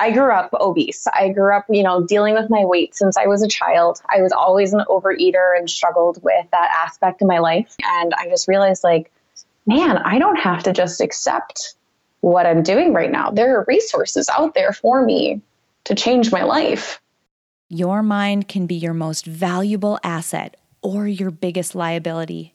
I grew up obese. I grew up, you know, dealing with my weight since I was a child. I was always an overeater and struggled with that aspect of my life. And I just realized, like, man, I don't have to just accept what I'm doing right now. There are resources out there for me to change my life. Your mind can be your most valuable asset or your biggest liability,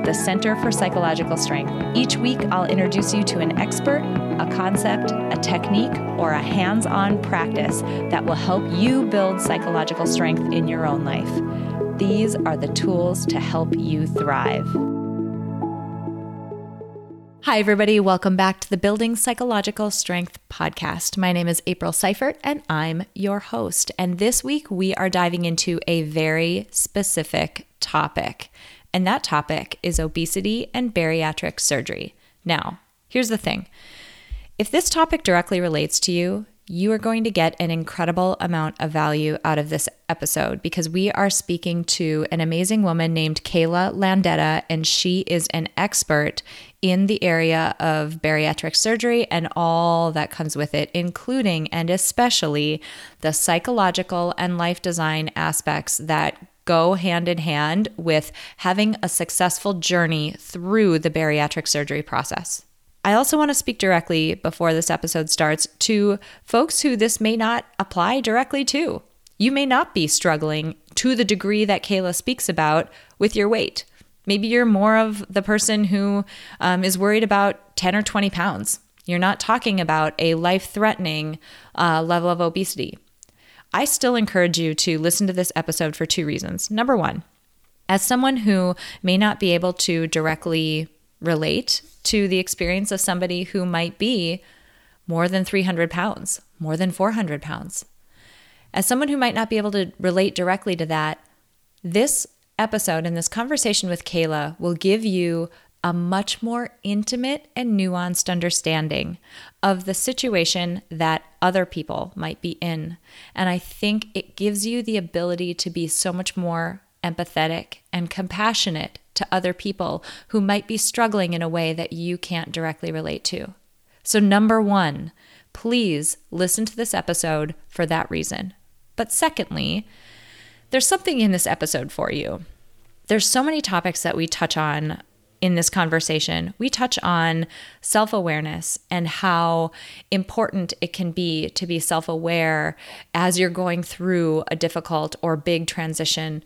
the Center for Psychological Strength. Each week, I'll introduce you to an expert, a concept, a technique, or a hands on practice that will help you build psychological strength in your own life. These are the tools to help you thrive. Hi, everybody. Welcome back to the Building Psychological Strength podcast. My name is April Seifert, and I'm your host. And this week, we are diving into a very specific topic, and that topic is obesity and bariatric surgery. Now, here's the thing if this topic directly relates to you, you are going to get an incredible amount of value out of this episode because we are speaking to an amazing woman named Kayla Landeta, and she is an expert in the area of bariatric surgery and all that comes with it, including and especially the psychological and life design aspects that go hand in hand with having a successful journey through the bariatric surgery process. I also want to speak directly before this episode starts to folks who this may not apply directly to. You may not be struggling to the degree that Kayla speaks about with your weight. Maybe you're more of the person who um, is worried about 10 or 20 pounds. You're not talking about a life threatening uh, level of obesity. I still encourage you to listen to this episode for two reasons. Number one, as someone who may not be able to directly relate to the experience of somebody who might be more than 300 pounds, more than 400 pounds. As someone who might not be able to relate directly to that, this episode and this conversation with Kayla will give you a much more intimate and nuanced understanding of the situation that other people might be in. And I think it gives you the ability to be so much more empathetic and compassionate to other people who might be struggling in a way that you can't directly relate to. So, number one, please listen to this episode for that reason. But secondly, there's something in this episode for you. There's so many topics that we touch on in this conversation. We touch on self awareness and how important it can be to be self aware as you're going through a difficult or big transition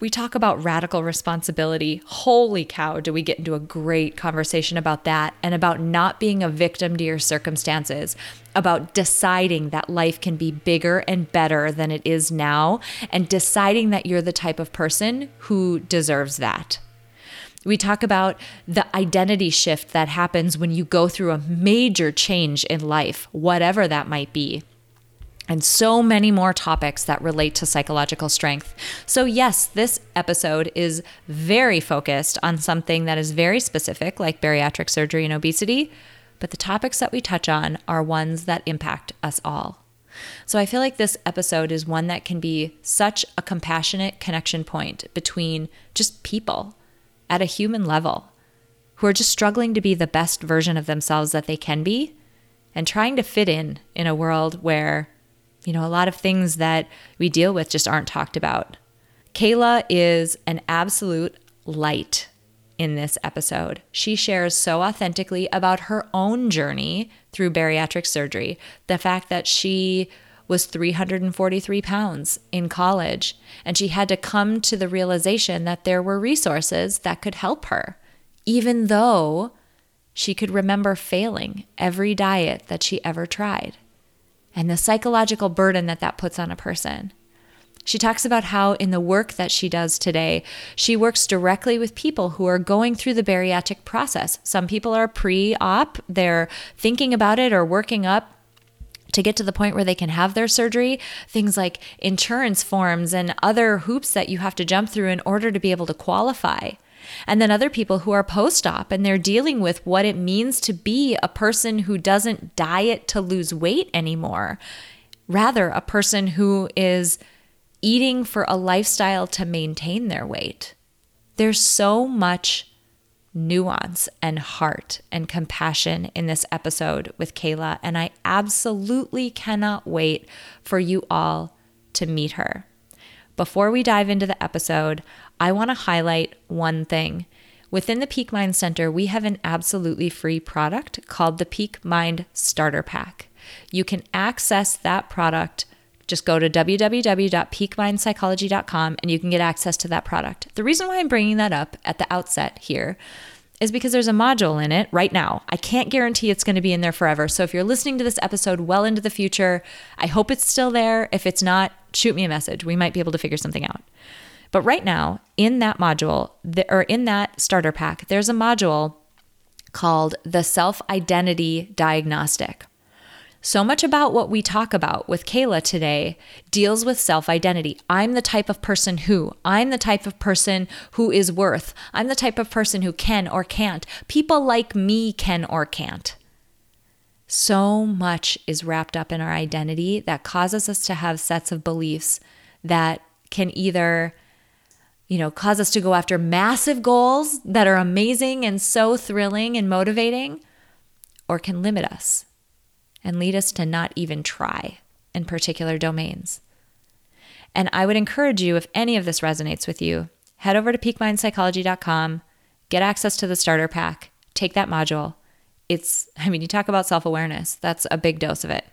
we talk about radical responsibility. Holy cow, do we get into a great conversation about that and about not being a victim to your circumstances, about deciding that life can be bigger and better than it is now, and deciding that you're the type of person who deserves that. We talk about the identity shift that happens when you go through a major change in life, whatever that might be and so many more topics that relate to psychological strength. So, yes, this episode is very focused on something that is very specific, like bariatric surgery and obesity, but the topics that we touch on are ones that impact us all. So, I feel like this episode is one that can be such a compassionate connection point between just people at a human level who are just struggling to be the best version of themselves that they can be and trying to fit in in a world where you know, a lot of things that we deal with just aren't talked about. Kayla is an absolute light in this episode. She shares so authentically about her own journey through bariatric surgery, the fact that she was 343 pounds in college, and she had to come to the realization that there were resources that could help her, even though she could remember failing every diet that she ever tried and the psychological burden that that puts on a person. She talks about how, in the work that she does today, she works directly with people who are going through the bariatric process. Some people are pre op, they're thinking about it or working up to get to the point where they can have their surgery, things like insurance forms and other hoops that you have to jump through in order to be able to qualify. And then other people who are post op and they're dealing with what it means to be a person who doesn't diet to lose weight anymore, rather, a person who is eating for a lifestyle to maintain their weight. There's so much nuance and heart and compassion in this episode with Kayla, and I absolutely cannot wait for you all to meet her. Before we dive into the episode, I want to highlight one thing. Within the Peak Mind Center, we have an absolutely free product called the Peak Mind Starter Pack. You can access that product just go to www.peakmindpsychology.com and you can get access to that product. The reason why I'm bringing that up at the outset here is because there's a module in it right now. I can't guarantee it's going to be in there forever. So if you're listening to this episode well into the future, I hope it's still there. If it's not, shoot me a message. We might be able to figure something out. But right now, in that module, or in that starter pack, there's a module called the Self Identity Diagnostic. So much about what we talk about with Kayla today deals with self identity. I'm the type of person who, I'm the type of person who is worth, I'm the type of person who can or can't. People like me can or can't. So much is wrapped up in our identity that causes us to have sets of beliefs that can either you know, cause us to go after massive goals that are amazing and so thrilling and motivating, or can limit us and lead us to not even try in particular domains. And I would encourage you, if any of this resonates with you, head over to peakmindpsychology.com, get access to the starter pack, take that module. It's, I mean, you talk about self awareness, that's a big dose of it.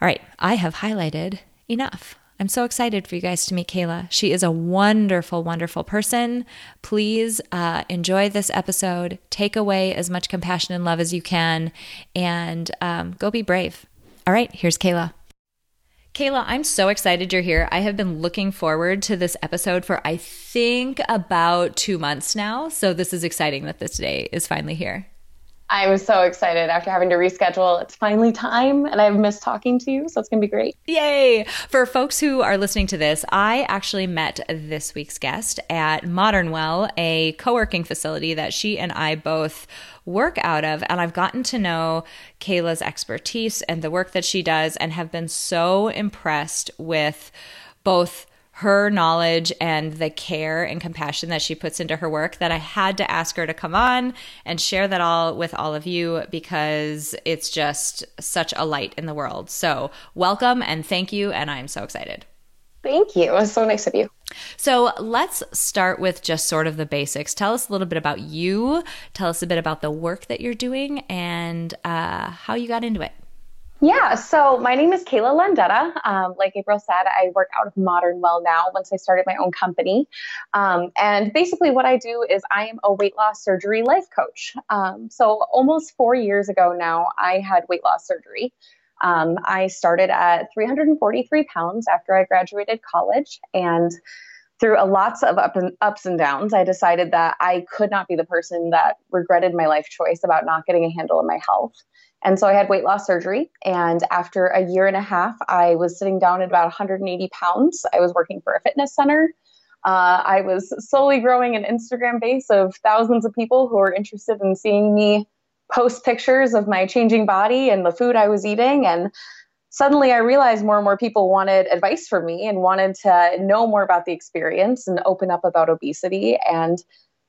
All right, I have highlighted enough. I'm so excited for you guys to meet Kayla. She is a wonderful, wonderful person. Please uh, enjoy this episode. Take away as much compassion and love as you can, and um, go be brave. All right, here's Kayla. Kayla, I'm so excited you're here. I have been looking forward to this episode for, I think, about two months now. So this is exciting that this day is finally here. I'm so excited after having to reschedule. It's finally time, and I've missed talking to you, so it's going to be great. Yay! For folks who are listening to this, I actually met this week's guest at Modern Well, a co working facility that she and I both work out of. And I've gotten to know Kayla's expertise and the work that she does, and have been so impressed with both her knowledge and the care and compassion that she puts into her work that I had to ask her to come on and share that all with all of you because it's just such a light in the world. So, welcome and thank you. And I'm so excited. Thank you. It was so nice of you. So, let's start with just sort of the basics. Tell us a little bit about you, tell us a bit about the work that you're doing, and uh, how you got into it. Yeah, so my name is Kayla Landetta. Um, like April said, I work out of Modern Well now once I started my own company. Um, and basically, what I do is I am a weight loss surgery life coach. Um, so almost four years ago now, I had weight loss surgery. Um, I started at 343 pounds after I graduated college. And through a lots of up and, ups and downs, I decided that I could not be the person that regretted my life choice about not getting a handle on my health. And so I had weight loss surgery. And after a year and a half, I was sitting down at about 180 pounds. I was working for a fitness center. Uh, I was slowly growing an Instagram base of thousands of people who were interested in seeing me post pictures of my changing body and the food I was eating. And suddenly I realized more and more people wanted advice from me and wanted to know more about the experience and open up about obesity. And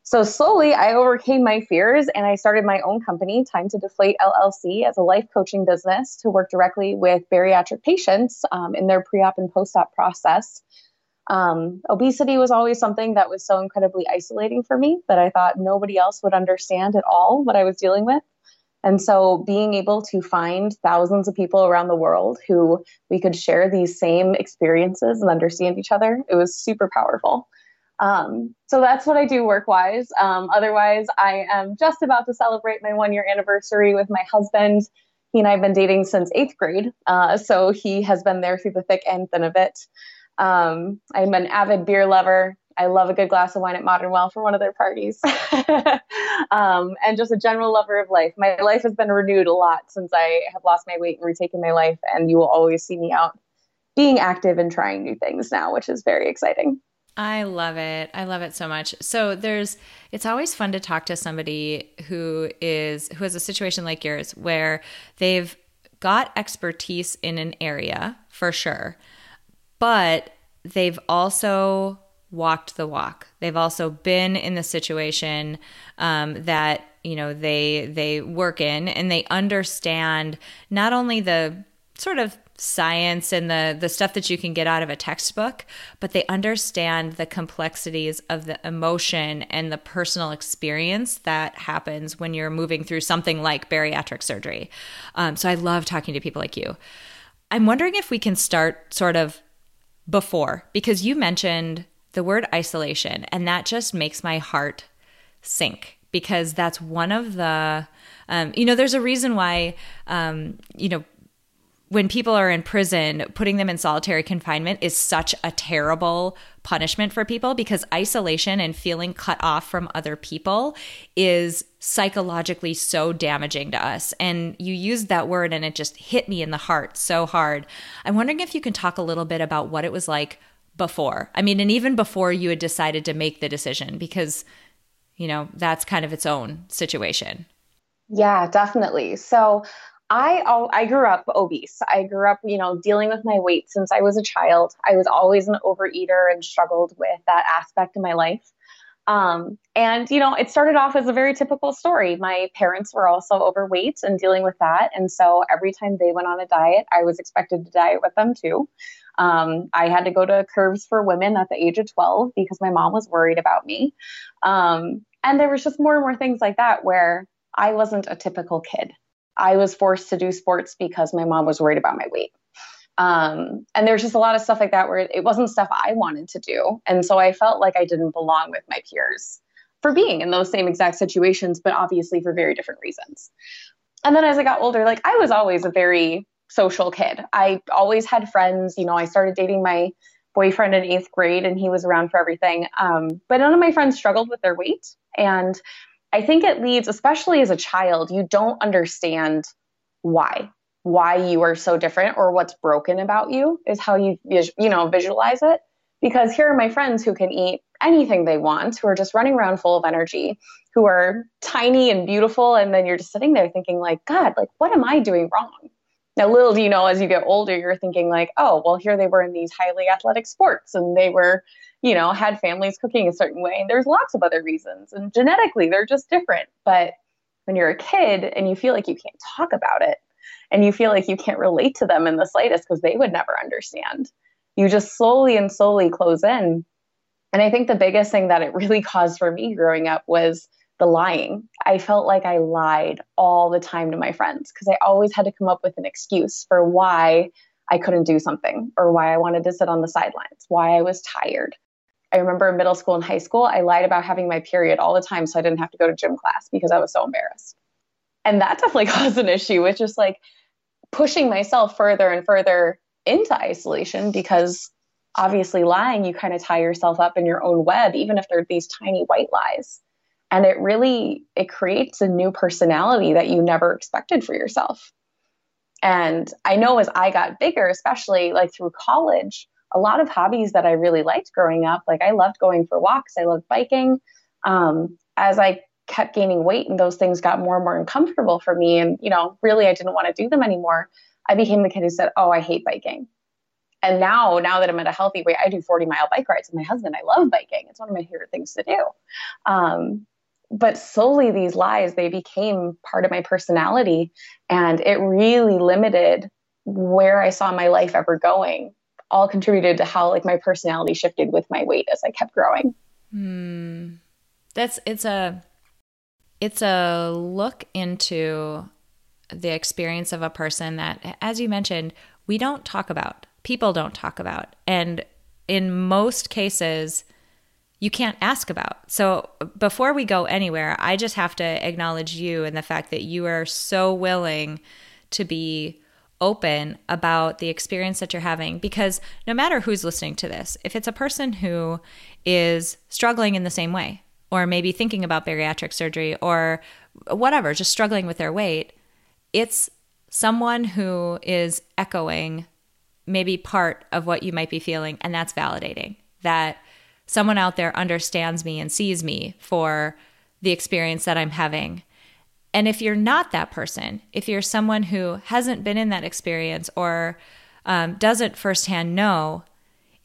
so slowly I overcame my fears and I started my own company, Time to Deflate LLC, as a life coaching business to work directly with bariatric patients um, in their pre op and post op process. Um, obesity was always something that was so incredibly isolating for me that I thought nobody else would understand at all what I was dealing with. And so being able to find thousands of people around the world who we could share these same experiences and understand each other, it was super powerful. Um, so that's what I do work wise. Um, otherwise, I am just about to celebrate my one year anniversary with my husband. He and I have been dating since eighth grade. Uh, so he has been there through the thick and thin of it. Um, I'm an avid beer lover. I love a good glass of wine at Modern Well for one of their parties. um, and just a general lover of life. My life has been renewed a lot since I have lost my weight and retaken my life. And you will always see me out being active and trying new things now, which is very exciting. I love it. I love it so much. So there's it's always fun to talk to somebody who is who has a situation like yours where they've got expertise in an area for sure. But they've also walked the walk. They've also been in the situation um, that you know they they work in, and they understand not only the sort of science and the the stuff that you can get out of a textbook but they understand the complexities of the emotion and the personal experience that happens when you're moving through something like bariatric surgery. Um, so i love talking to people like you. I'm wondering if we can start sort of before because you mentioned the word isolation and that just makes my heart sink because that's one of the um, you know there's a reason why um, you know when people are in prison, putting them in solitary confinement is such a terrible punishment for people because isolation and feeling cut off from other people is psychologically so damaging to us. And you used that word and it just hit me in the heart so hard. I'm wondering if you can talk a little bit about what it was like before. I mean, and even before you had decided to make the decision because, you know, that's kind of its own situation. Yeah, definitely. So, I I grew up obese. I grew up, you know, dealing with my weight since I was a child. I was always an overeater and struggled with that aspect of my life. Um, and you know, it started off as a very typical story. My parents were also overweight and dealing with that, and so every time they went on a diet, I was expected to diet with them too. Um, I had to go to Curves for Women at the age of 12 because my mom was worried about me. Um, and there was just more and more things like that where I wasn't a typical kid. I was forced to do sports because my mom was worried about my weight. Um, and there's just a lot of stuff like that where it wasn't stuff I wanted to do. And so I felt like I didn't belong with my peers for being in those same exact situations, but obviously for very different reasons. And then as I got older, like I was always a very social kid. I always had friends. You know, I started dating my boyfriend in eighth grade and he was around for everything. Um, but none of my friends struggled with their weight. And I think it leads, especially as a child, you don't understand why why you are so different or what's broken about you is how you you know visualize it. Because here are my friends who can eat anything they want who are just running around full of energy who are tiny and beautiful and then you're just sitting there thinking like god like what am i doing wrong? Now little do you know as you get older you're thinking like oh well here they were in these highly athletic sports and they were you know, had families cooking a certain way. And there's lots of other reasons. And genetically, they're just different. But when you're a kid and you feel like you can't talk about it and you feel like you can't relate to them in the slightest because they would never understand, you just slowly and slowly close in. And I think the biggest thing that it really caused for me growing up was the lying. I felt like I lied all the time to my friends because I always had to come up with an excuse for why I couldn't do something or why I wanted to sit on the sidelines, why I was tired, I remember in middle school and high school, I lied about having my period all the time so I didn't have to go to gym class because I was so embarrassed. And that definitely caused an issue with just like pushing myself further and further into isolation because obviously lying, you kind of tie yourself up in your own web, even if they're these tiny white lies. And it really it creates a new personality that you never expected for yourself. And I know as I got bigger, especially like through college, a lot of hobbies that I really liked growing up. Like I loved going for walks, I loved biking. Um, as I kept gaining weight and those things got more and more uncomfortable for me, and you know, really I didn't want to do them anymore. I became the kid who said, "Oh, I hate biking." And now, now that I'm at a healthy weight, I do 40 mile bike rides with my husband. I love biking; it's one of my favorite things to do. Um, but slowly, these lies they became part of my personality, and it really limited where I saw my life ever going all contributed to how like my personality shifted with my weight as I kept growing. Hmm. That's it's a it's a look into the experience of a person that as you mentioned, we don't talk about. People don't talk about. And in most cases, you can't ask about. So before we go anywhere, I just have to acknowledge you and the fact that you are so willing to be open about the experience that you're having because no matter who's listening to this, if it's a person who is struggling in the same way, or maybe thinking about bariatric surgery, or whatever, just struggling with their weight, it's someone who is echoing maybe part of what you might be feeling, and that's validating that someone out there understands me and sees me for the experience that I'm having. And if you're not that person, if you're someone who hasn't been in that experience or um, doesn't firsthand know,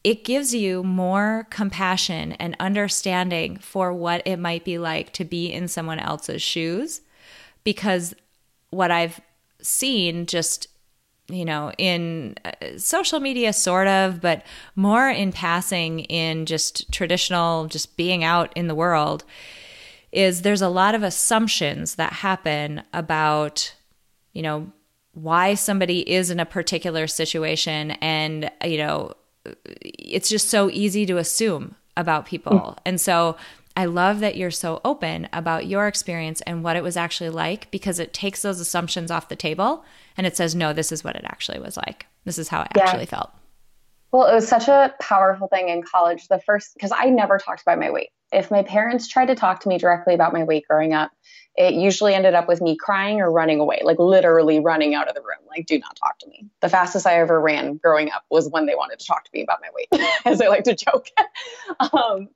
it gives you more compassion and understanding for what it might be like to be in someone else's shoes. Because what I've seen just you know, in uh, social media, sort of, but more in passing in just traditional, just being out in the world, is there's a lot of assumptions that happen about, you know, why somebody is in a particular situation. And, you know, it's just so easy to assume about people. Mm. And so I love that you're so open about your experience and what it was actually like because it takes those assumptions off the table and it says, no, this is what it actually was like. This is how it yeah. actually felt. Well, it was such a powerful thing in college. The first, because I never talked about my weight. If my parents tried to talk to me directly about my weight growing up, it usually ended up with me crying or running away, like literally running out of the room, like, do not talk to me. The fastest I ever ran growing up was when they wanted to talk to me about my weight, as I like to joke. um,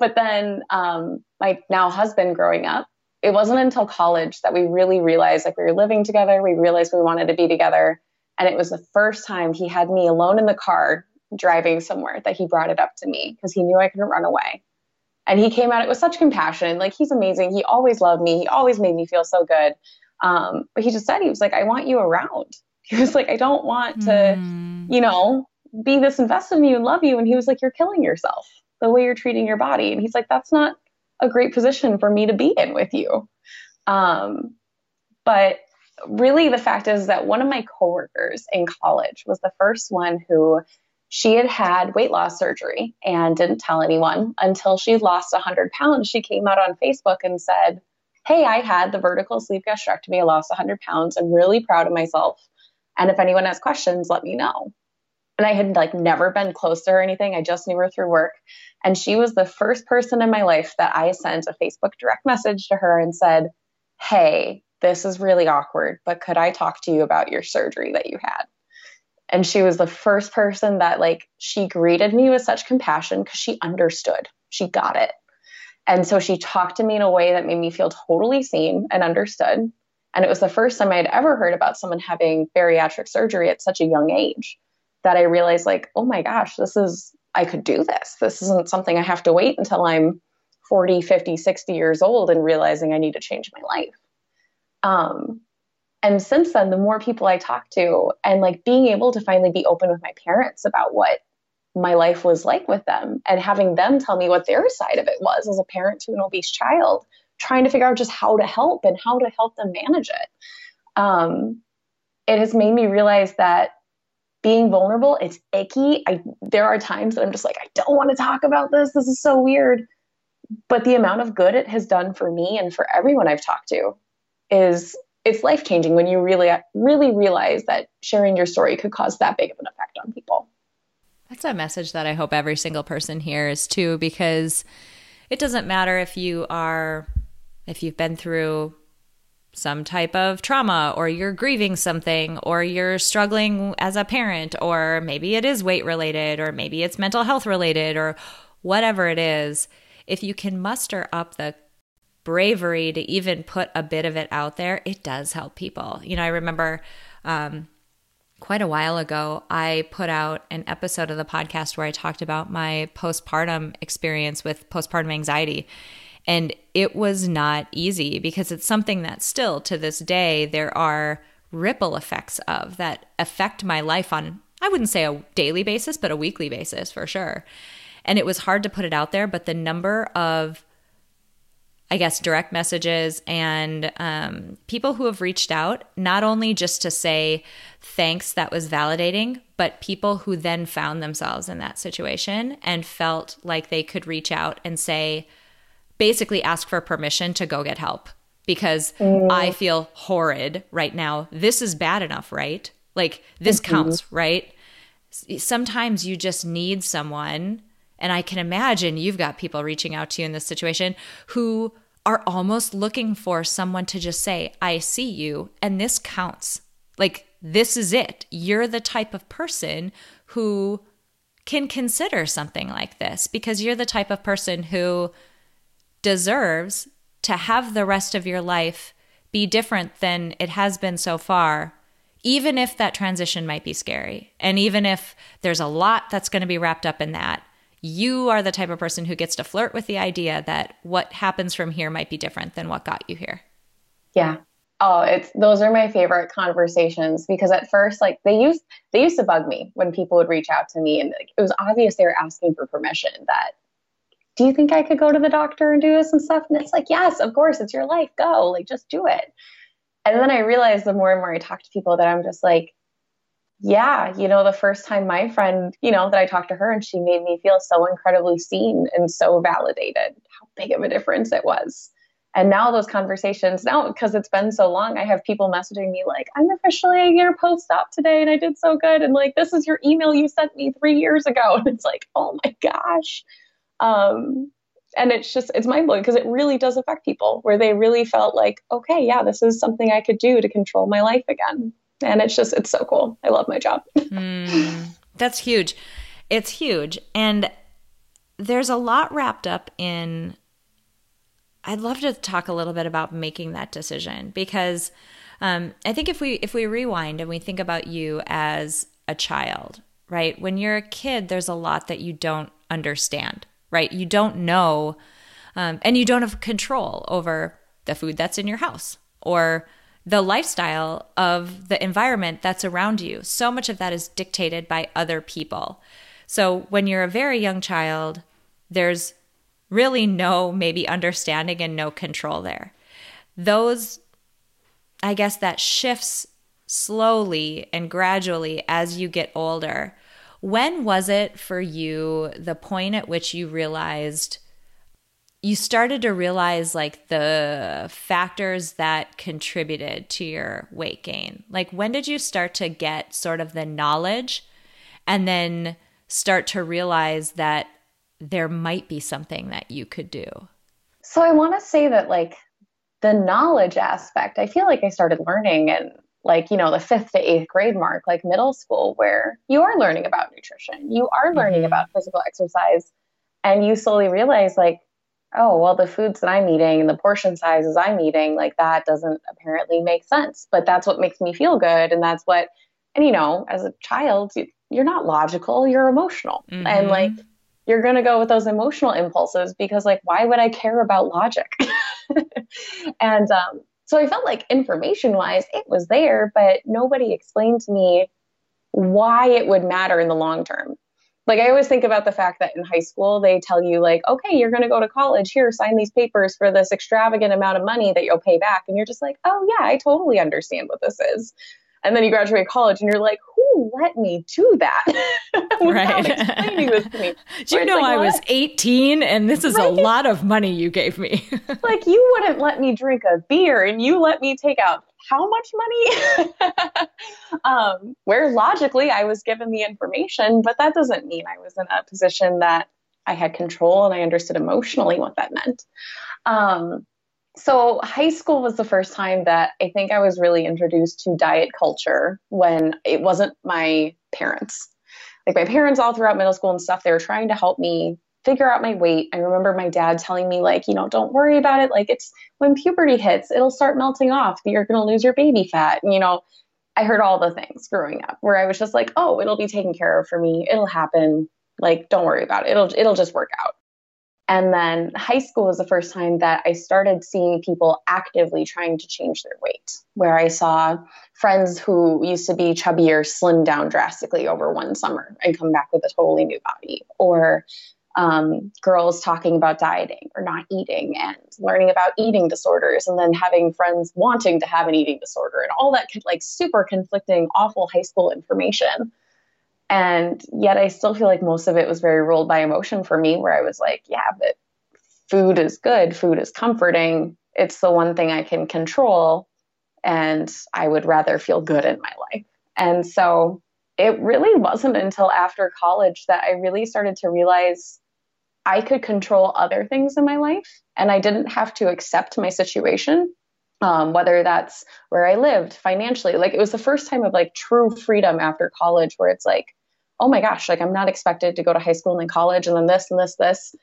but then um, my now husband growing up, it wasn't until college that we really realized like we were living together. We realized we wanted to be together. And it was the first time he had me alone in the car driving somewhere that he brought it up to me because he knew I couldn't run away. And he came at it with such compassion. Like he's amazing. He always loved me. He always made me feel so good. Um, but he just said, he was like, I want you around. He was like, I don't want to, mm. you know, be this invested in you and love you. And he was like, You're killing yourself the way you're treating your body. And he's like, That's not a great position for me to be in with you. Um, but really, the fact is that one of my coworkers in college was the first one who she had had weight loss surgery and didn't tell anyone until she lost 100 pounds. She came out on Facebook and said, Hey, I had the vertical sleeve gastrectomy. I lost 100 pounds. I'm really proud of myself. And if anyone has questions, let me know. And I had like never been close to her or anything. I just knew her through work. And she was the first person in my life that I sent a Facebook direct message to her and said, Hey, this is really awkward, but could I talk to you about your surgery that you had? And she was the first person that, like, she greeted me with such compassion because she understood. She got it. And so she talked to me in a way that made me feel totally seen and understood. And it was the first time I had ever heard about someone having bariatric surgery at such a young age that I realized, like, oh my gosh, this is I could do this. This isn't something I have to wait until I'm 40, 50, 60 years old and realizing I need to change my life. Um, and since then, the more people I talk to, and like being able to finally be open with my parents about what my life was like with them and having them tell me what their side of it was as a parent to an obese child, trying to figure out just how to help and how to help them manage it. Um, it has made me realize that being vulnerable, it's icky. I there are times that I'm just like, I don't want to talk about this. This is so weird. But the amount of good it has done for me and for everyone I've talked to is it's life changing when you really really realize that sharing your story could cause that big of an effect on people. That's a message that I hope every single person hears too because it doesn't matter if you are if you've been through some type of trauma or you're grieving something or you're struggling as a parent or maybe it is weight related or maybe it's mental health related or whatever it is if you can muster up the bravery to even put a bit of it out there it does help people you know i remember um, quite a while ago i put out an episode of the podcast where i talked about my postpartum experience with postpartum anxiety and it was not easy because it's something that still to this day there are ripple effects of that affect my life on, I wouldn't say a daily basis, but a weekly basis for sure. And it was hard to put it out there, but the number of I guess, direct messages and um, people who have reached out, not only just to say thanks, that was validating, but people who then found themselves in that situation and felt like they could reach out and say, basically ask for permission to go get help because mm. I feel horrid right now. This is bad enough, right? Like this mm-hmm. counts, right? Sometimes you just need someone, and I can imagine you've got people reaching out to you in this situation who are almost looking for someone to just say, I see you, and this counts. Like, this is it. You're the type of person who can consider something like this because you're the type of person who deserves to have the rest of your life be different than it has been so far, even if that transition might be scary. And even if there's a lot that's going to be wrapped up in that, you are the type of person who gets to flirt with the idea that what happens from here might be different than what got you here. Yeah. Oh, it's those are my favorite conversations because at first like they used they used to bug me when people would reach out to me and like, it was obvious they were asking for permission that do you think I could go to the doctor and do some stuff? And it's like, yes, of course, it's your life. Go, like, just do it. And then I realized the more and more I talk to people that I'm just like, yeah, you know, the first time my friend, you know, that I talked to her and she made me feel so incredibly seen and so validated, how big of a difference it was. And now those conversations, now because it's been so long, I have people messaging me like, I'm officially a year post op today and I did so good. And like, this is your email you sent me three years ago. And it's like, oh my gosh. Um, and it's just it's mind blowing because it really does affect people where they really felt like, okay, yeah, this is something I could do to control my life again. And it's just it's so cool. I love my job. mm, that's huge. It's huge, and there's a lot wrapped up in. I'd love to talk a little bit about making that decision because um, I think if we if we rewind and we think about you as a child, right? When you're a kid, there's a lot that you don't understand right? You don't know, um, and you don't have control over the food that's in your house or the lifestyle of the environment that's around you. So much of that is dictated by other people. So when you're a very young child, there's really no maybe understanding and no control there. Those, I guess, that shifts slowly and gradually as you get older. When was it for you the point at which you realized you started to realize like the factors that contributed to your weight gain? Like when did you start to get sort of the knowledge and then start to realize that there might be something that you could do? So I want to say that like the knowledge aspect, I feel like I started learning and like you know the fifth to eighth grade mark like middle school where you are learning about nutrition you are learning mm-hmm. about physical exercise and you slowly realize like oh well the foods that i'm eating and the portion sizes i'm eating like that doesn't apparently make sense but that's what makes me feel good and that's what and you know as a child you're not logical you're emotional mm-hmm. and like you're going to go with those emotional impulses because like why would i care about logic and um, so I felt like information wise, it was there, but nobody explained to me why it would matter in the long term. Like I always think about the fact that in high school they tell you like, okay, you're going to go to college. Here, sign these papers for this extravagant amount of money that you'll pay back, and you're just like, oh yeah, I totally understand what this is. And then you graduate college and you're like, let me do that? right. explaining this to me. Do you know like, I what? was 18 and this is right? a lot of money you gave me? like you wouldn't let me drink a beer and you let me take out how much money? um, where logically I was given the information, but that doesn't mean I was in a position that I had control and I understood emotionally what that meant. Um, so, high school was the first time that I think I was really introduced to diet culture when it wasn't my parents. Like, my parents, all throughout middle school and stuff, they were trying to help me figure out my weight. I remember my dad telling me, like, you know, don't worry about it. Like, it's when puberty hits, it'll start melting off. You're going to lose your baby fat. And, you know, I heard all the things growing up where I was just like, oh, it'll be taken care of for me. It'll happen. Like, don't worry about it. It'll, it'll just work out. And then high school was the first time that I started seeing people actively trying to change their weight, where I saw friends who used to be chubbier slim down drastically over one summer and come back with a totally new body, or um, girls talking about dieting or not eating and learning about eating disorders, and then having friends wanting to have an eating disorder, and all that like super conflicting, awful high school information and yet I still feel like most of it was very ruled by emotion for me, where I was like, yeah, but food is good, food is comforting. It's the one thing I can control. And I would rather feel good in my life. And so it really wasn't until after college that I really started to realize I could control other things in my life and I didn't have to accept my situation, um, whether that's where I lived financially. Like it was the first time of like true freedom after college where it's like, oh my gosh, like I'm not expected to go to high school and then college and then this and this, this.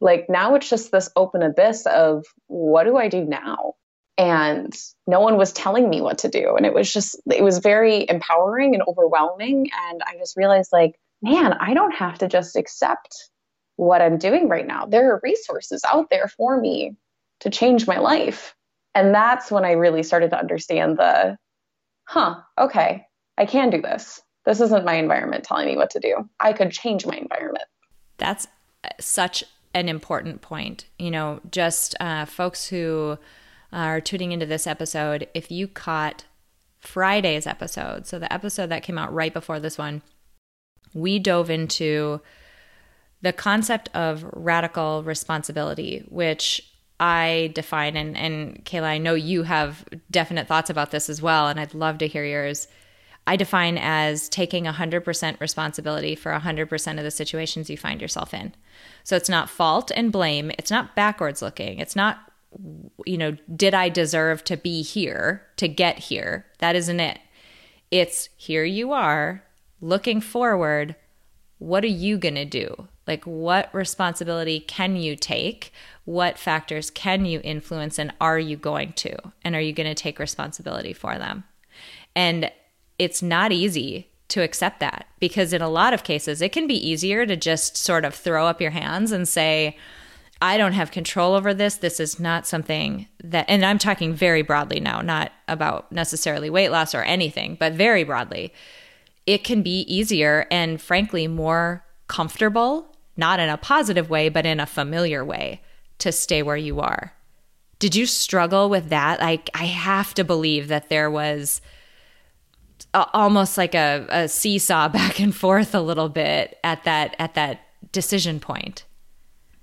Like now it's just this open abyss of what do I do now? And no one was telling me what to do. And it was just, it was very empowering and overwhelming. And I just realized, like, man, I don't have to just accept what I'm doing right now. There are resources out there for me to change my life. And that's when I really started to understand the, huh, okay, I can do this. This isn't my environment telling me what to do. I could change my environment. That's such an important point. You know, just uh, folks who are tuning into this episode, if you caught Friday's episode, so the episode that came out right before this one, we dove into the concept of radical responsibility, which I define, and, and Kayla, I know you have definite thoughts about this as well, and I'd love to hear yours. I define as taking 100% responsibility for 100% of the situations you find yourself in. So it's not fault and blame. It's not backwards looking. It's not, you know, did I deserve to be here to get here? That isn't it. It's here you are, looking forward. What are you going to do? Like, what responsibility can you take? What factors can you influence? And are you going to? And are you going to take responsibility for them? And it's not easy to accept that because in a lot of cases, it can be easier to just sort of throw up your hands and say, I don't have control over this. This is not something that, and I'm talking very broadly now, not about necessarily weight loss or anything, but very broadly. It can be easier and frankly more comfortable, not in a positive way, but in a familiar way to stay where you are. Did you struggle with that? Like, I have to believe that there was almost like a, a seesaw back and forth a little bit at that at that decision point.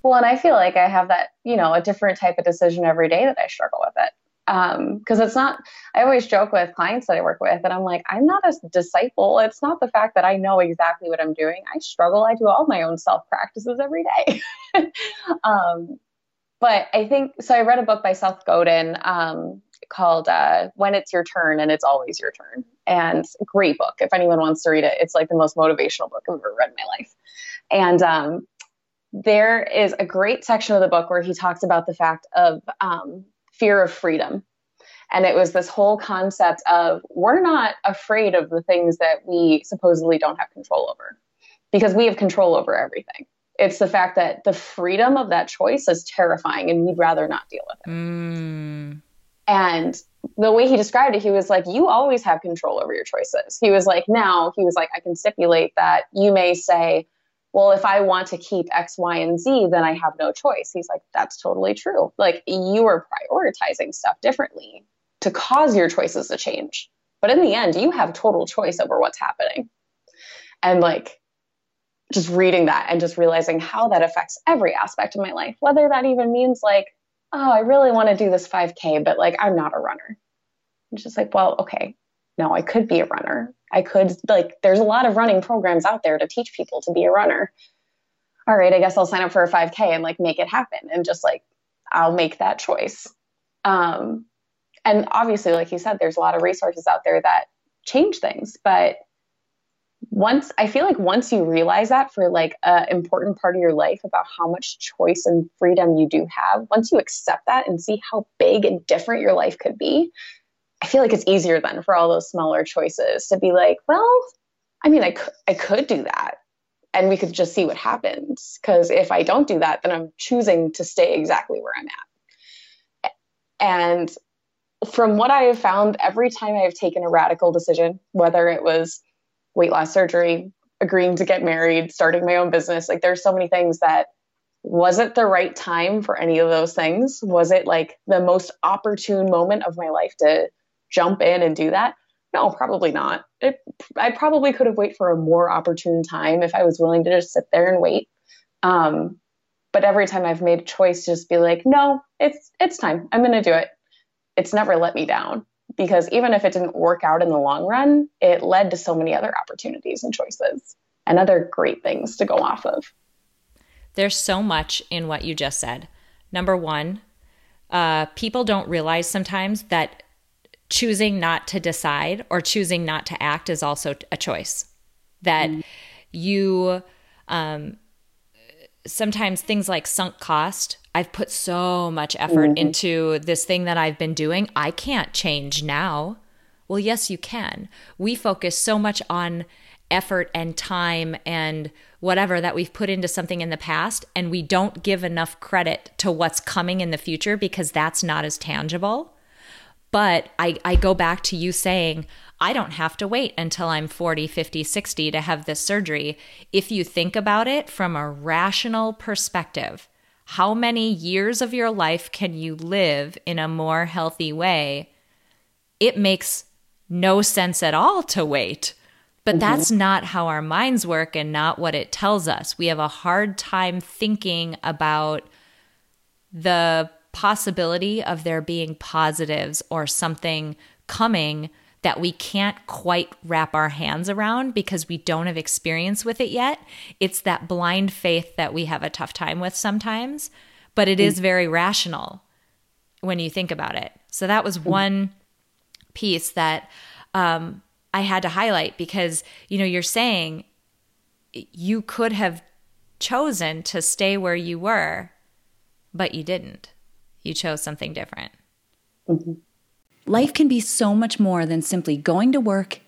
Well, and I feel like I have that, you know, a different type of decision every day that I struggle with it. Because um, it's not, I always joke with clients that I work with, and I'm like, I'm not a disciple. It's not the fact that I know exactly what I'm doing. I struggle. I do all my own self practices every day. um, but I think, so I read a book by Seth Godin um, called uh, When It's Your Turn and It's Always Your Turn. And great book. If anyone wants to read it, it's like the most motivational book I've ever read in my life. And um, there is a great section of the book where he talks about the fact of um, fear of freedom. And it was this whole concept of we're not afraid of the things that we supposedly don't have control over because we have control over everything. It's the fact that the freedom of that choice is terrifying and we'd rather not deal with it. Mm. And the way he described it, he was like, You always have control over your choices. He was like, Now, he was like, I can stipulate that you may say, Well, if I want to keep X, Y, and Z, then I have no choice. He's like, That's totally true. Like, you are prioritizing stuff differently to cause your choices to change. But in the end, you have total choice over what's happening. And like, just reading that and just realizing how that affects every aspect of my life, whether that even means like, oh, I really want to do this 5K, but like I'm not a runner. I'm just like, well, okay, no, I could be a runner. I could, like, there's a lot of running programs out there to teach people to be a runner. All right, I guess I'll sign up for a 5K and like make it happen and just like I'll make that choice. Um, and obviously, like you said, there's a lot of resources out there that change things, but once I feel like once you realize that for like an important part of your life about how much choice and freedom you do have, once you accept that and see how big and different your life could be, I feel like it's easier then for all those smaller choices to be like, well, I mean, I could, I could do that and we could just see what happens. Because if I don't do that, then I'm choosing to stay exactly where I'm at. And from what I have found, every time I've taken a radical decision, whether it was weight loss surgery, agreeing to get married, starting my own business. Like there's so many things that was it the right time for any of those things? Was it like the most opportune moment of my life to jump in and do that? No, probably not. It, I probably could have waited for a more opportune time if I was willing to just sit there and wait. Um, but every time I've made a choice, to just be like, no, it's it's time. I'm going to do it. It's never let me down because even if it didn't work out in the long run, it led to so many other opportunities and choices and other great things to go off of. There's so much in what you just said. Number one, uh, people don't realize sometimes that choosing not to decide or choosing not to act is also a choice. That mm. you, um, sometimes things like sunk cost, I've put so much effort mm-hmm. into this thing that I've been doing. I can't change now. Well, yes, you can. We focus so much on effort and time and whatever that we've put into something in the past, and we don't give enough credit to what's coming in the future because that's not as tangible. But I, I go back to you saying, I don't have to wait until I'm 40, 50, 60 to have this surgery. If you think about it from a rational perspective, how many years of your life can you live in a more healthy way? It makes no sense at all to wait. But mm-hmm. that's not how our minds work and not what it tells us. We have a hard time thinking about the possibility of there being positives or something coming that we can't quite wrap our hands around because we don't have experience with it yet. It's that blind faith that we have a tough time with sometimes, but it is very rational when you think about it. So that was mm. one piece that um, I had to highlight because, you know, you're saying you could have chosen to stay where you were, but you didn't. You chose something different. Mm-hmm. Life can be so much more than simply going to work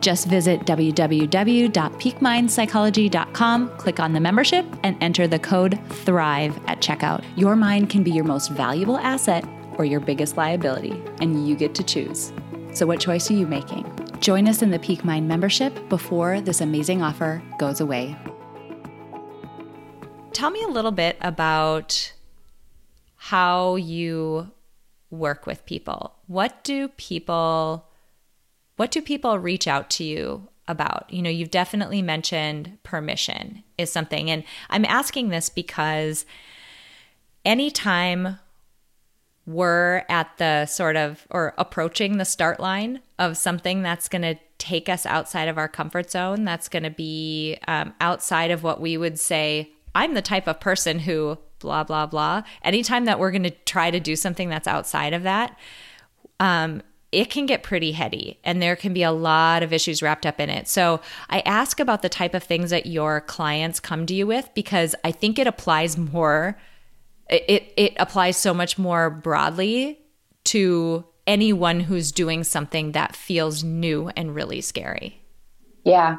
Just visit www.peakmindpsychology.com, click on the membership, and enter the code THRIVE at checkout. Your mind can be your most valuable asset or your biggest liability, and you get to choose. So, what choice are you making? Join us in the Peak Mind membership before this amazing offer goes away. Tell me a little bit about how you work with people. What do people what do people reach out to you about? You know, you've definitely mentioned permission is something. And I'm asking this because anytime we're at the sort of or approaching the start line of something that's going to take us outside of our comfort zone, that's going to be um, outside of what we would say, I'm the type of person who blah, blah, blah. Anytime that we're going to try to do something that's outside of that, um, it can get pretty heady and there can be a lot of issues wrapped up in it. So I ask about the type of things that your clients come to you with because I think it applies more it it applies so much more broadly to anyone who's doing something that feels new and really scary. Yeah.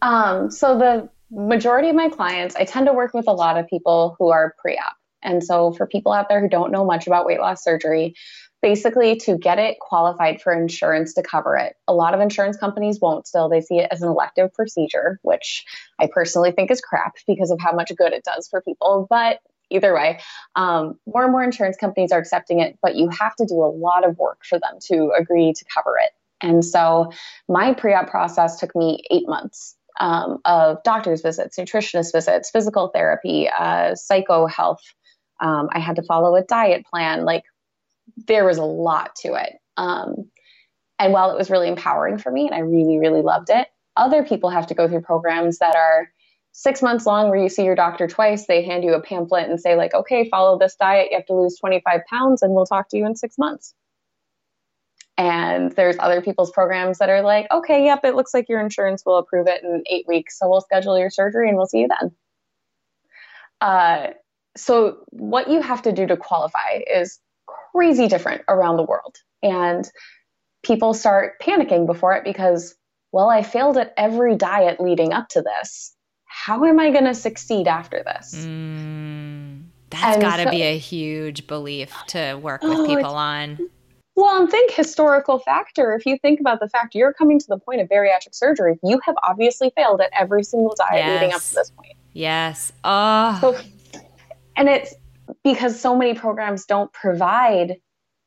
Um, so the majority of my clients, I tend to work with a lot of people who are pre-op. And so for people out there who don't know much about weight loss surgery, basically to get it qualified for insurance to cover it. A lot of insurance companies won't still. They see it as an elective procedure, which I personally think is crap because of how much good it does for people. But either way, um, more and more insurance companies are accepting it, but you have to do a lot of work for them to agree to cover it. And so my pre op process took me eight months. Um, of doctor's visits, nutritionist visits, physical therapy, uh, psycho health. Um, I had to follow a diet plan. Like there was a lot to it. Um, and while it was really empowering for me and I really, really loved it, other people have to go through programs that are six months long where you see your doctor twice. They hand you a pamphlet and say, like, okay, follow this diet. You have to lose 25 pounds and we'll talk to you in six months. And there's other people's programs that are like, okay, yep, it looks like your insurance will approve it in eight weeks. So we'll schedule your surgery and we'll see you then. Uh, so, what you have to do to qualify is crazy different around the world. And people start panicking before it because, well, I failed at every diet leading up to this. How am I going to succeed after this? Mm, that's got to so, be a huge belief to work with oh, people on. Well, and think historical factor. If you think about the fact you're coming to the point of bariatric surgery, you have obviously failed at every single diet yes. leading up to this point. Yes. Oh. So, and it's because so many programs don't provide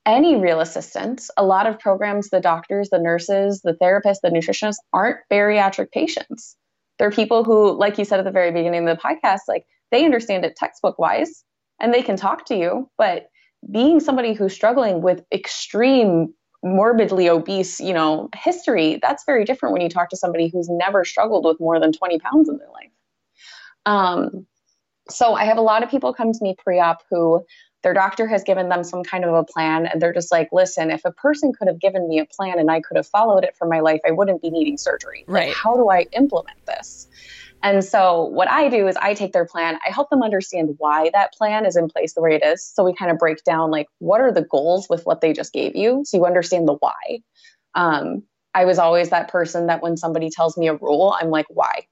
any real assistance. A lot of programs, the doctors, the nurses, the therapists, the nutritionists aren't bariatric patients. They're people who, like you said at the very beginning of the podcast, like they understand it textbook wise and they can talk to you. But being somebody who's struggling with extreme morbidly obese, you know, history, that's very different when you talk to somebody who's never struggled with more than 20 pounds in their life. Um, so I have a lot of people come to me pre-op who their doctor has given them some kind of a plan and they're just like, listen, if a person could have given me a plan and I could have followed it for my life, I wouldn't be needing surgery. Right. Like, how do I implement this? And so what I do is I take their plan, I help them understand why that plan is in place the way it is. So we kind of break down like what are the goals with what they just gave you, so you understand the why. Um, I was always that person that when somebody tells me a rule, I'm like, why?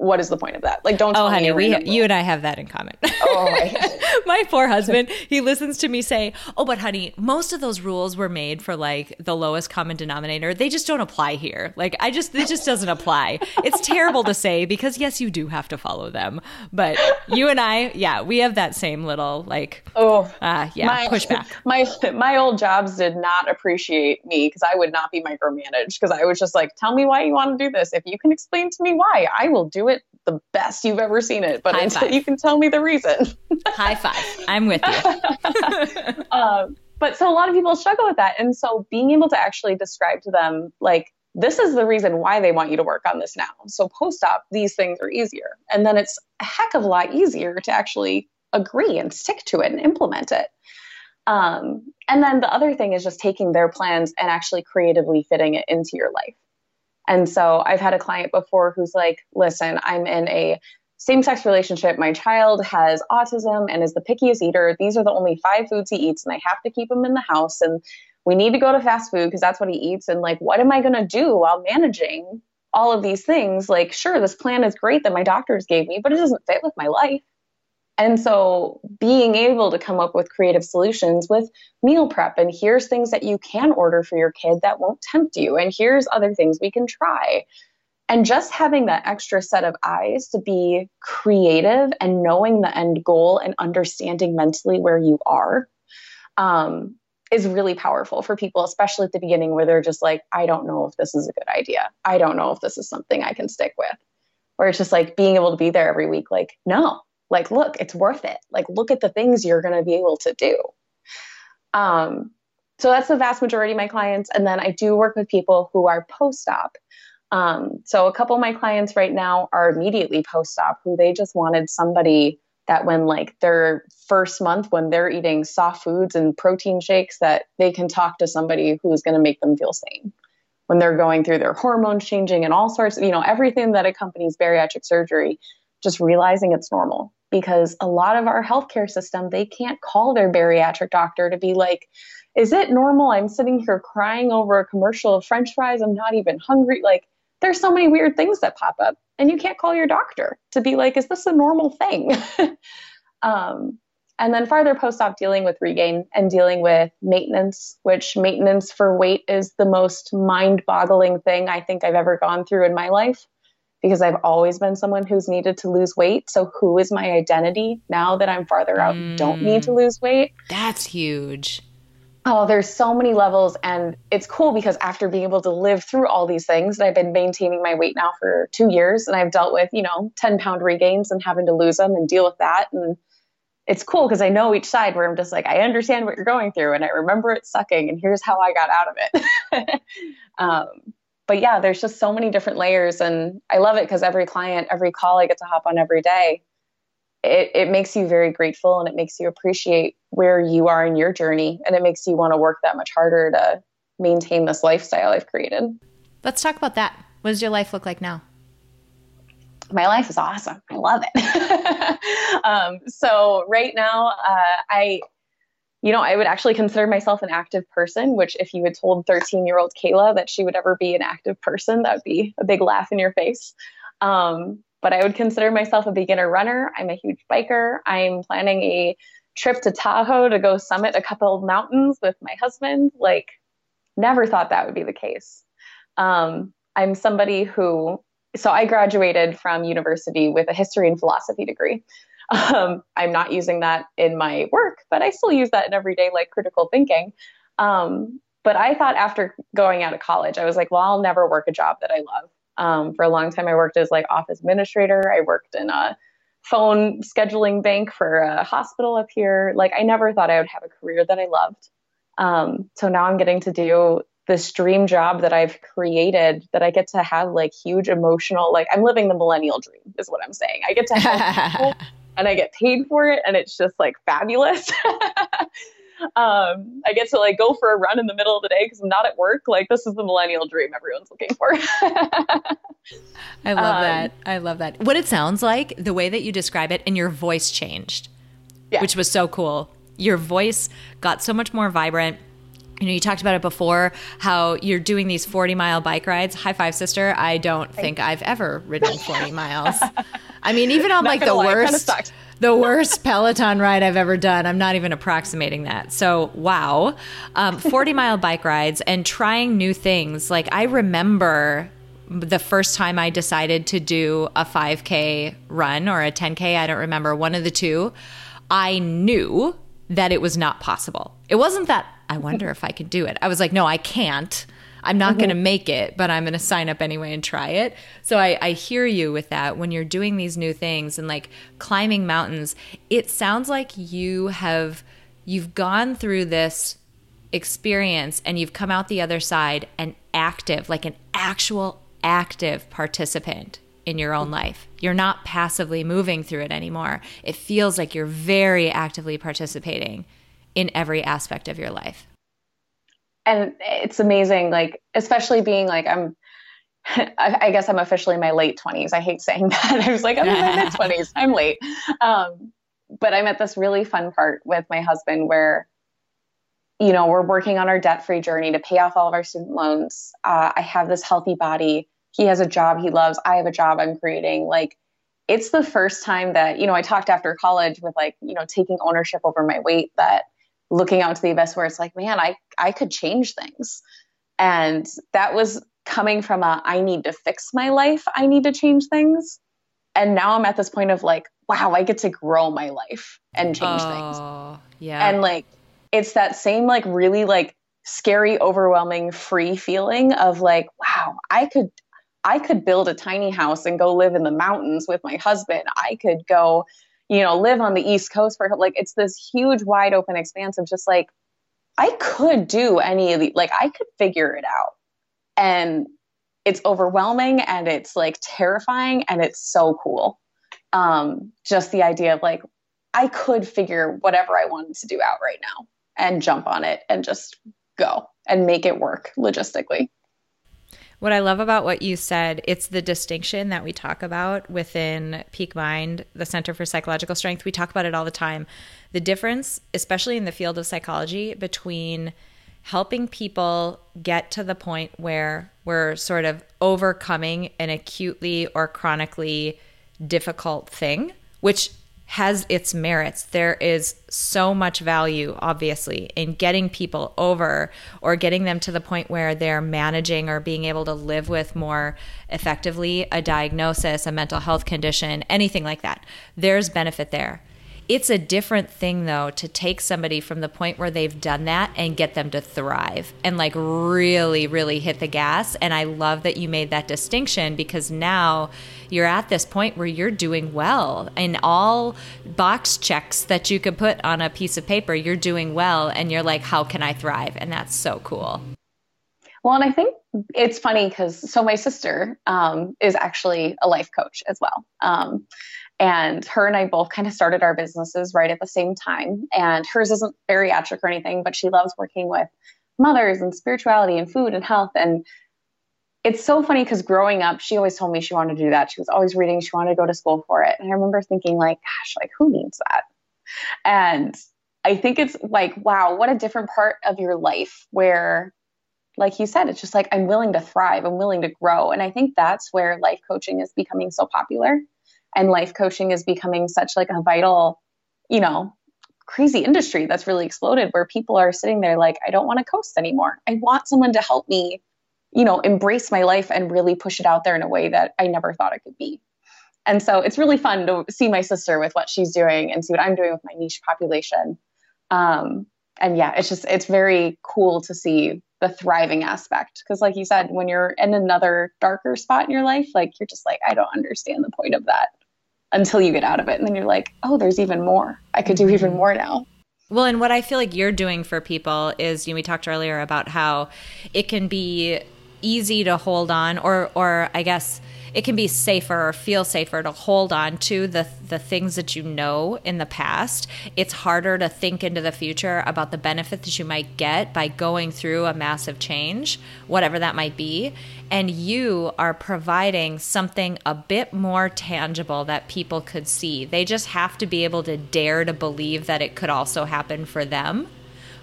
What is the point of that? Like, don't. Oh, honey, we you and I have that in common. Oh, my. my poor husband. He listens to me say, "Oh, but honey, most of those rules were made for like the lowest common denominator. They just don't apply here. Like, I just it just doesn't apply. It's terrible to say because yes, you do have to follow them, but you and I, yeah, we have that same little like, oh, uh, yeah, my, pushback. My my old jobs did not appreciate me because I would not be micromanaged because I was just like, tell me why you want to do this. If you can explain to me why, I will do it the best you've ever seen it. But until you can tell me the reason. High five. I'm with you. um, but so a lot of people struggle with that. And so being able to actually describe to them, like, this is the reason why they want you to work on this now. So post op, these things are easier. And then it's a heck of a lot easier to actually agree and stick to it and implement it. Um, and then the other thing is just taking their plans and actually creatively fitting it into your life. And so I've had a client before who's like, listen, I'm in a same sex relationship. My child has autism and is the pickiest eater. These are the only five foods he eats, and I have to keep him in the house. And we need to go to fast food because that's what he eats. And like, what am I going to do while managing all of these things? Like, sure, this plan is great that my doctors gave me, but it doesn't fit with my life. And so being able to come up with creative solutions with meal prep and here's things that you can order for your kid that won't tempt you and here's other things we can try. And just having that extra set of eyes to be creative and knowing the end goal and understanding mentally where you are um, is really powerful for people, especially at the beginning where they're just like, I don't know if this is a good idea. I don't know if this is something I can stick with. Or it's just like being able to be there every week, like, no, like look it's worth it. Like look at the things you're going to be able to do. Um, so that's the vast majority of my clients. And then i do work with people who are post-op. Um, so a couple of my clients right now are immediately post-op who they just wanted somebody that when like their first month when they're eating soft foods and protein shakes that they can talk to somebody who's going to make them feel sane. When they're going through their hormones changing and all sorts of, you know everything that accompanies bariatric surgery just realizing it's normal because a lot of our healthcare system, they can't call their bariatric doctor to be like, is it normal? I'm sitting here crying over a commercial of french fries. I'm not even hungry. Like, there's so many weird things that pop up, and you can't call your doctor to be like, is this a normal thing? um, And then farther post op, dealing with regain and dealing with maintenance, which maintenance for weight is the most mind boggling thing I think I've ever gone through in my life because I've always been someone who's needed to lose weight. So, who is my identity now that I'm farther out, mm, don't need to lose weight? That's huge. Oh, there's so many levels. And it's cool because after being able to live through all these things, and I've been maintaining my weight now for two years, and I've dealt with, you know, 10 pound regains and having to lose them and deal with that. And it's cool because I know each side where I'm just like, I understand what you're going through and I remember it sucking, and here's how I got out of it. um, but yeah, there's just so many different layers. And I love it because every client, every call I get to hop on every day, it, it makes you very grateful and it makes you appreciate where you are in your journey. And it makes you want to work that much harder to maintain this lifestyle I've created. Let's talk about that. What does your life look like now? my life is awesome. I love it. um, so right now, uh, I you know, I would actually consider myself an active person, which if you had told 13 year old Kayla that she would ever be an active person, that would be a big laugh in your face. Um, but I would consider myself a beginner runner. I'm a huge biker. I'm planning a trip to Tahoe to go summit a couple of mountains with my husband. Like, never thought that would be the case. Um, I'm somebody who, so I graduated from university with a history and philosophy degree. Um, I'm not using that in my work, but I still use that in everyday like critical thinking. Um, but I thought after going out of college, I was like, well, I'll never work a job that I love. Um, for a long time, I worked as like office administrator. I worked in a phone scheduling bank for a hospital up here. Like I never thought I would have a career that I loved. Um, so now I'm getting to do this dream job that I've created that I get to have like huge emotional, like I'm living the millennial dream is what I'm saying. I get to help and I get paid for it and it's just like fabulous. um, I get to like go for a run in the middle of the day because I'm not at work. Like this is the millennial dream everyone's looking for. I love um, that. I love that. What it sounds like, the way that you describe it, and your voice changed, yeah. which was so cool. Your voice got so much more vibrant you know, you talked about it before how you're doing these 40 mile bike rides. High five, sister. I don't think I've ever ridden 40 miles. I mean, even on like the lie, worst, the worst Peloton ride I've ever done, I'm not even approximating that. So, wow. Um, 40 mile bike rides and trying new things. Like, I remember the first time I decided to do a 5K run or a 10K, I don't remember, one of the two, I knew that it was not possible. It wasn't that I wonder if I could do it. I was like, no, I can't. I'm not mm-hmm. going to make it, but I'm going to sign up anyway and try it. So I, I hear you with that. When you're doing these new things and like climbing mountains, it sounds like you have you've gone through this experience and you've come out the other side an active, like an actual active participant in your own life. You're not passively moving through it anymore. It feels like you're very actively participating in every aspect of your life. And it's amazing, like, especially being like, I'm, I guess I'm officially in my late 20s. I hate saying that. I was like, I'm in my mid 20s. I'm late. Um, but I'm at this really fun part with my husband where, you know, we're working on our debt free journey to pay off all of our student loans. Uh, I have this healthy body. He has a job he loves. I have a job I'm creating. Like, it's the first time that, you know, I talked after college with like, you know, taking ownership over my weight that looking out to the abyss where it's like, man, I, I could change things. And that was coming from a, I need to fix my life. I need to change things. And now I'm at this point of like, wow, I get to grow my life and change oh, things. Yeah. And like, it's that same like really like scary, overwhelming, free feeling of like, wow, I could, I could build a tiny house and go live in the mountains with my husband. I could go you know, live on the East Coast for like it's this huge, wide open expanse of just like I could do any of the like I could figure it out. And it's overwhelming and it's like terrifying and it's so cool. Um, just the idea of like I could figure whatever I wanted to do out right now and jump on it and just go and make it work logistically. What I love about what you said, it's the distinction that we talk about within Peak Mind, the Center for Psychological Strength. We talk about it all the time. The difference, especially in the field of psychology, between helping people get to the point where we're sort of overcoming an acutely or chronically difficult thing, which has its merits. There is so much value, obviously, in getting people over or getting them to the point where they're managing or being able to live with more effectively a diagnosis, a mental health condition, anything like that. There's benefit there. It's a different thing, though, to take somebody from the point where they've done that and get them to thrive and like really, really hit the gas. And I love that you made that distinction because now you're at this point where you're doing well in all box checks that you could put on a piece of paper. You're doing well, and you're like, how can I thrive? And that's so cool. Well, and I think it's funny because so my sister um, is actually a life coach as well. Um, and her and I both kind of started our businesses right at the same time. And hers isn't bariatric or anything, but she loves working with mothers and spirituality and food and health. And it's so funny because growing up, she always told me she wanted to do that. She was always reading, she wanted to go to school for it. And I remember thinking, like, gosh, like who needs that? And I think it's like, wow, what a different part of your life where, like you said, it's just like, I'm willing to thrive, I'm willing to grow. And I think that's where life coaching is becoming so popular and life coaching is becoming such like a vital you know crazy industry that's really exploded where people are sitting there like i don't want to coast anymore. I want someone to help me you know embrace my life and really push it out there in a way that i never thought it could be. And so it's really fun to see my sister with what she's doing and see what i'm doing with my niche population. Um, and yeah it's just it's very cool to see the thriving aspect because like you said when you're in another darker spot in your life like you're just like i don't understand the point of that until you get out of it. And then you're like, oh, there's even more. I could do even mm-hmm. more now. Well, and what I feel like you're doing for people is, you know, we talked earlier about how it can be easy to hold on, or, or I guess it can be safer or feel safer to hold on to the the things that you know in the past. It's harder to think into the future about the benefit that you might get by going through a massive change, whatever that might be. And you are providing something a bit more tangible that people could see. They just have to be able to dare to believe that it could also happen for them.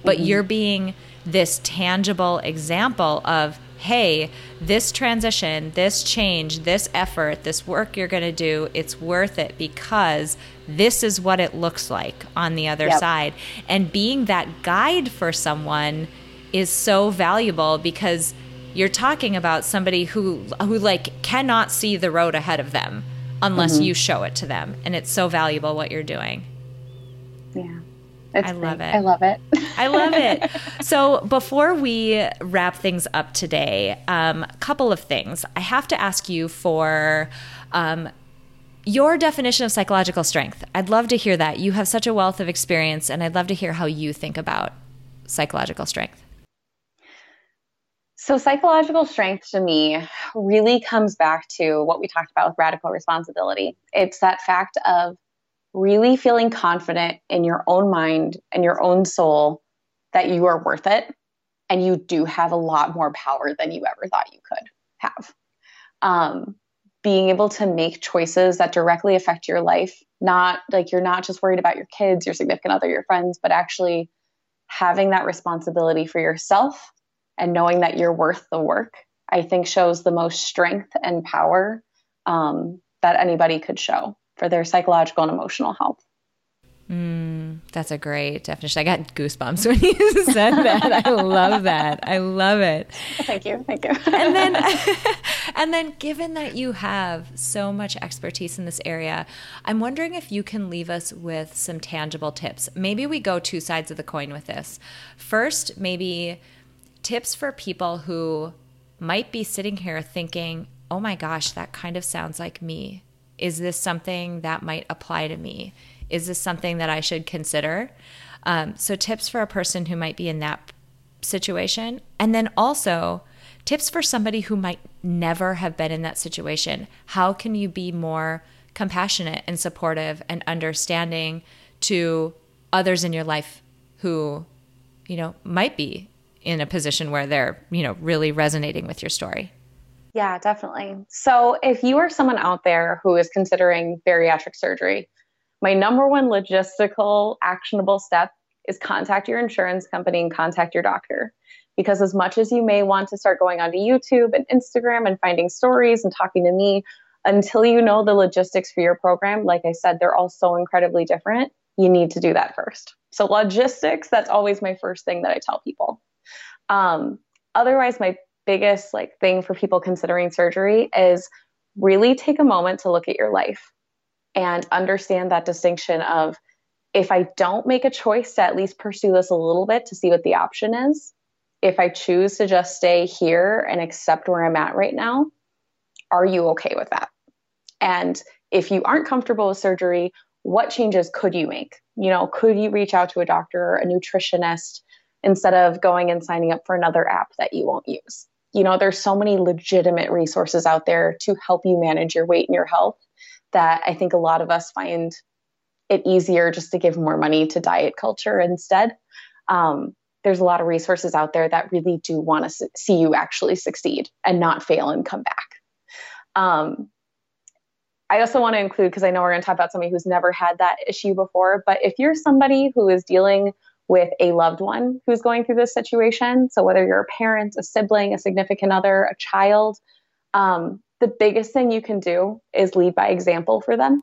But mm-hmm. you're being this tangible example of hey, this transition, this change, this effort, this work you're going to do, it's worth it because this is what it looks like on the other yep. side. And being that guide for someone is so valuable because you're talking about somebody who who like cannot see the road ahead of them unless mm-hmm. you show it to them and it's so valuable what you're doing. Yeah. It's I love it. I love it. I love it. So before we wrap things up today, um, a couple of things. I have to ask you for um, your definition of psychological strength. I'd love to hear that. You have such a wealth of experience, and I'd love to hear how you think about psychological strength. So, psychological strength to me really comes back to what we talked about with radical responsibility. It's that fact of really feeling confident in your own mind and your own soul that you are worth it and you do have a lot more power than you ever thought you could have. Um, being able to make choices that directly affect your life, not like you're not just worried about your kids, your significant other, your friends, but actually having that responsibility for yourself and knowing that you're worth the work, I think shows the most strength and power um, that anybody could show for their psychological and emotional health. Mm, that's a great definition. I got goosebumps when you said that. I love that. I love it. Thank you. Thank you. and then, and then, given that you have so much expertise in this area, I'm wondering if you can leave us with some tangible tips. Maybe we go two sides of the coin with this. First, maybe tips for people who might be sitting here thinking, "Oh my gosh, that kind of sounds like me." Is this something that might apply to me? Is this something that I should consider? Um, so, tips for a person who might be in that situation. And then also, tips for somebody who might never have been in that situation. How can you be more compassionate and supportive and understanding to others in your life who, you know, might be in a position where they're, you know, really resonating with your story? Yeah, definitely. So, if you are someone out there who is considering bariatric surgery, my number one logistical actionable step is contact your insurance company and contact your doctor. Because as much as you may want to start going onto YouTube and Instagram and finding stories and talking to me, until you know the logistics for your program, like I said, they're all so incredibly different. You need to do that first. So, logistics, that's always my first thing that I tell people. Um, otherwise, my biggest like thing for people considering surgery is really take a moment to look at your life and understand that distinction of if I don't make a choice to at least pursue this a little bit to see what the option is, if I choose to just stay here and accept where I'm at right now, are you okay with that? And if you aren't comfortable with surgery, what changes could you make? You know, could you reach out to a doctor, or a nutritionist, instead of going and signing up for another app that you won't use? You know, there's so many legitimate resources out there to help you manage your weight and your health that I think a lot of us find it easier just to give more money to diet culture instead. Um, there's a lot of resources out there that really do want to see you actually succeed and not fail and come back. Um, I also want to include, because I know we're going to talk about somebody who's never had that issue before, but if you're somebody who is dealing with a loved one who's going through this situation, so whether you're a parent, a sibling, a significant other, a child, um, the biggest thing you can do is lead by example for them.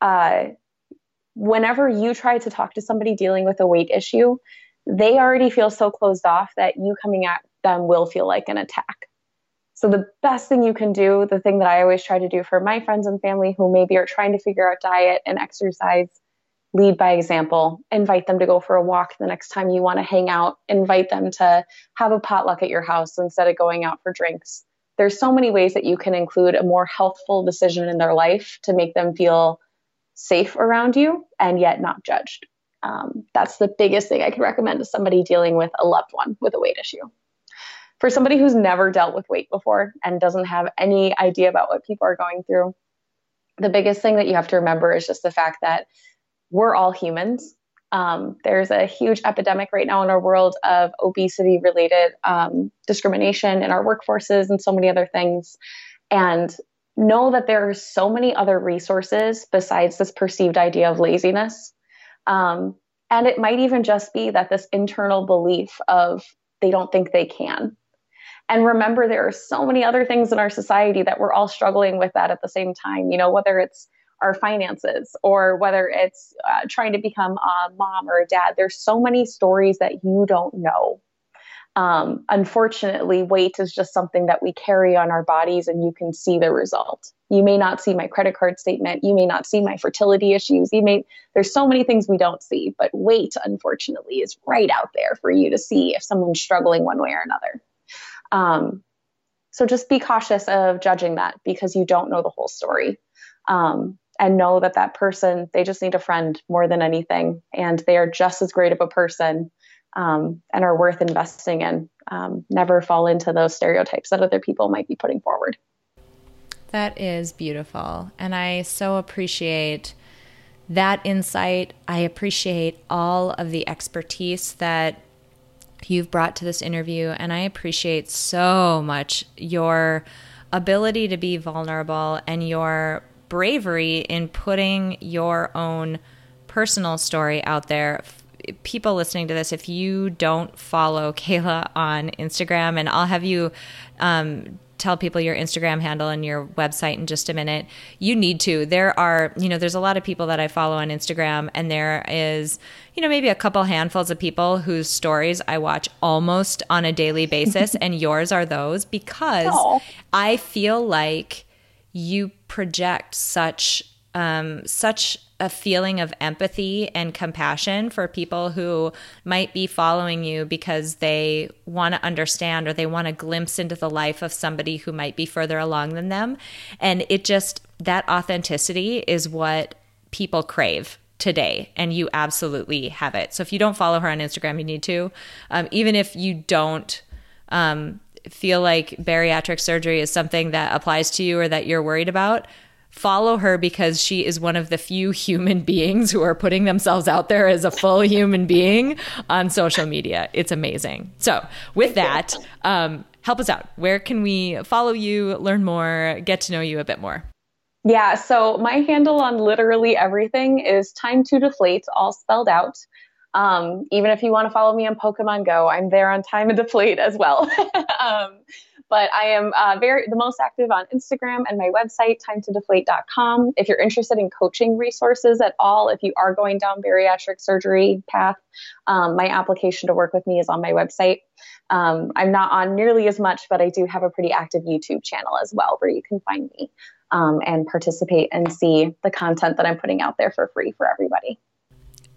Uh, whenever you try to talk to somebody dealing with a weight issue, they already feel so closed off that you coming at them will feel like an attack. So, the best thing you can do, the thing that I always try to do for my friends and family who maybe are trying to figure out diet and exercise, lead by example. Invite them to go for a walk the next time you want to hang out. Invite them to have a potluck at your house instead of going out for drinks. There's so many ways that you can include a more healthful decision in their life to make them feel safe around you and yet not judged. Um, that's the biggest thing I could recommend to somebody dealing with a loved one with a weight issue. For somebody who's never dealt with weight before and doesn't have any idea about what people are going through, the biggest thing that you have to remember is just the fact that we're all humans. Um, there's a huge epidemic right now in our world of obesity related um, discrimination in our workforces and so many other things. And know that there are so many other resources besides this perceived idea of laziness. Um, and it might even just be that this internal belief of they don't think they can. And remember, there are so many other things in our society that we're all struggling with that at the same time. You know, whether it's our finances or whether it's uh, trying to become a mom or a dad, there's so many stories that you don't know um, unfortunately, weight is just something that we carry on our bodies and you can see the result. You may not see my credit card statement. You may not see my fertility issues. You may, there's so many things we don't see, but weight, unfortunately, is right out there for you to see if someone's struggling one way or another. Um, so just be cautious of judging that because you don't know the whole story. Um, and know that that person, they just need a friend more than anything. And they are just as great of a person um, and are worth investing in. Um, never fall into those stereotypes that other people might be putting forward. That is beautiful. And I so appreciate that insight. I appreciate all of the expertise that you've brought to this interview. And I appreciate so much your ability to be vulnerable and your bravery in putting your own personal story out there people listening to this, if you don't follow Kayla on Instagram, and I'll have you um, tell people your Instagram handle and your website in just a minute. You need to. There are, you know, there's a lot of people that I follow on Instagram, and there is, you know, maybe a couple handfuls of people whose stories I watch almost on a daily basis, and yours are those because Aww. I feel like you project such um, such a feeling of empathy and compassion for people who might be following you because they want to understand or they want a glimpse into the life of somebody who might be further along than them. And it just, that authenticity is what people crave today and you absolutely have it so if you don't follow her on instagram you need to um, even if you don't um, feel like bariatric surgery is something that applies to you or that you're worried about follow her because she is one of the few human beings who are putting themselves out there as a full human being on social media. It's amazing. So, with that, um, help us out. Where can we follow you, learn more, get to know you a bit more? Yeah, so my handle on literally everything is time to deflate, all spelled out. Um, even if you want to follow me on Pokemon Go, I'm there on Time to Deflate as well. um, but I am uh, very the most active on Instagram and my website, timetodeflate.com. If you're interested in coaching resources at all, if you are going down bariatric surgery path, um, my application to work with me is on my website. Um, I'm not on nearly as much, but I do have a pretty active YouTube channel as well where you can find me um, and participate and see the content that I'm putting out there for free for everybody.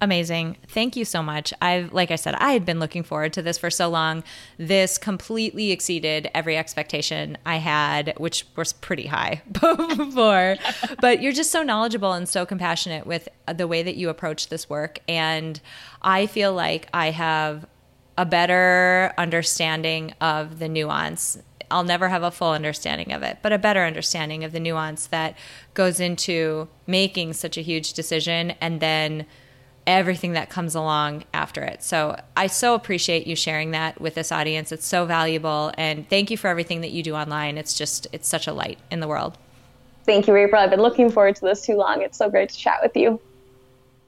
Amazing. Thank you so much. I've, like I said, I had been looking forward to this for so long. This completely exceeded every expectation I had, which was pretty high before. but you're just so knowledgeable and so compassionate with the way that you approach this work. And I feel like I have a better understanding of the nuance I'll never have a full understanding of it, but a better understanding of the nuance that goes into making such a huge decision and then everything that comes along after it. So I so appreciate you sharing that with this audience. It's so valuable. And thank you for everything that you do online. It's just, it's such a light in the world. Thank you, April. I've been looking forward to this too long. It's so great to chat with you.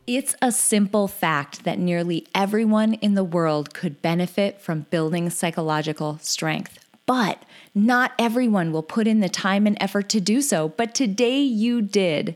It's a simple fact that nearly everyone in the world could benefit from building psychological strength. But not everyone will put in the time and effort to do so. But today you did.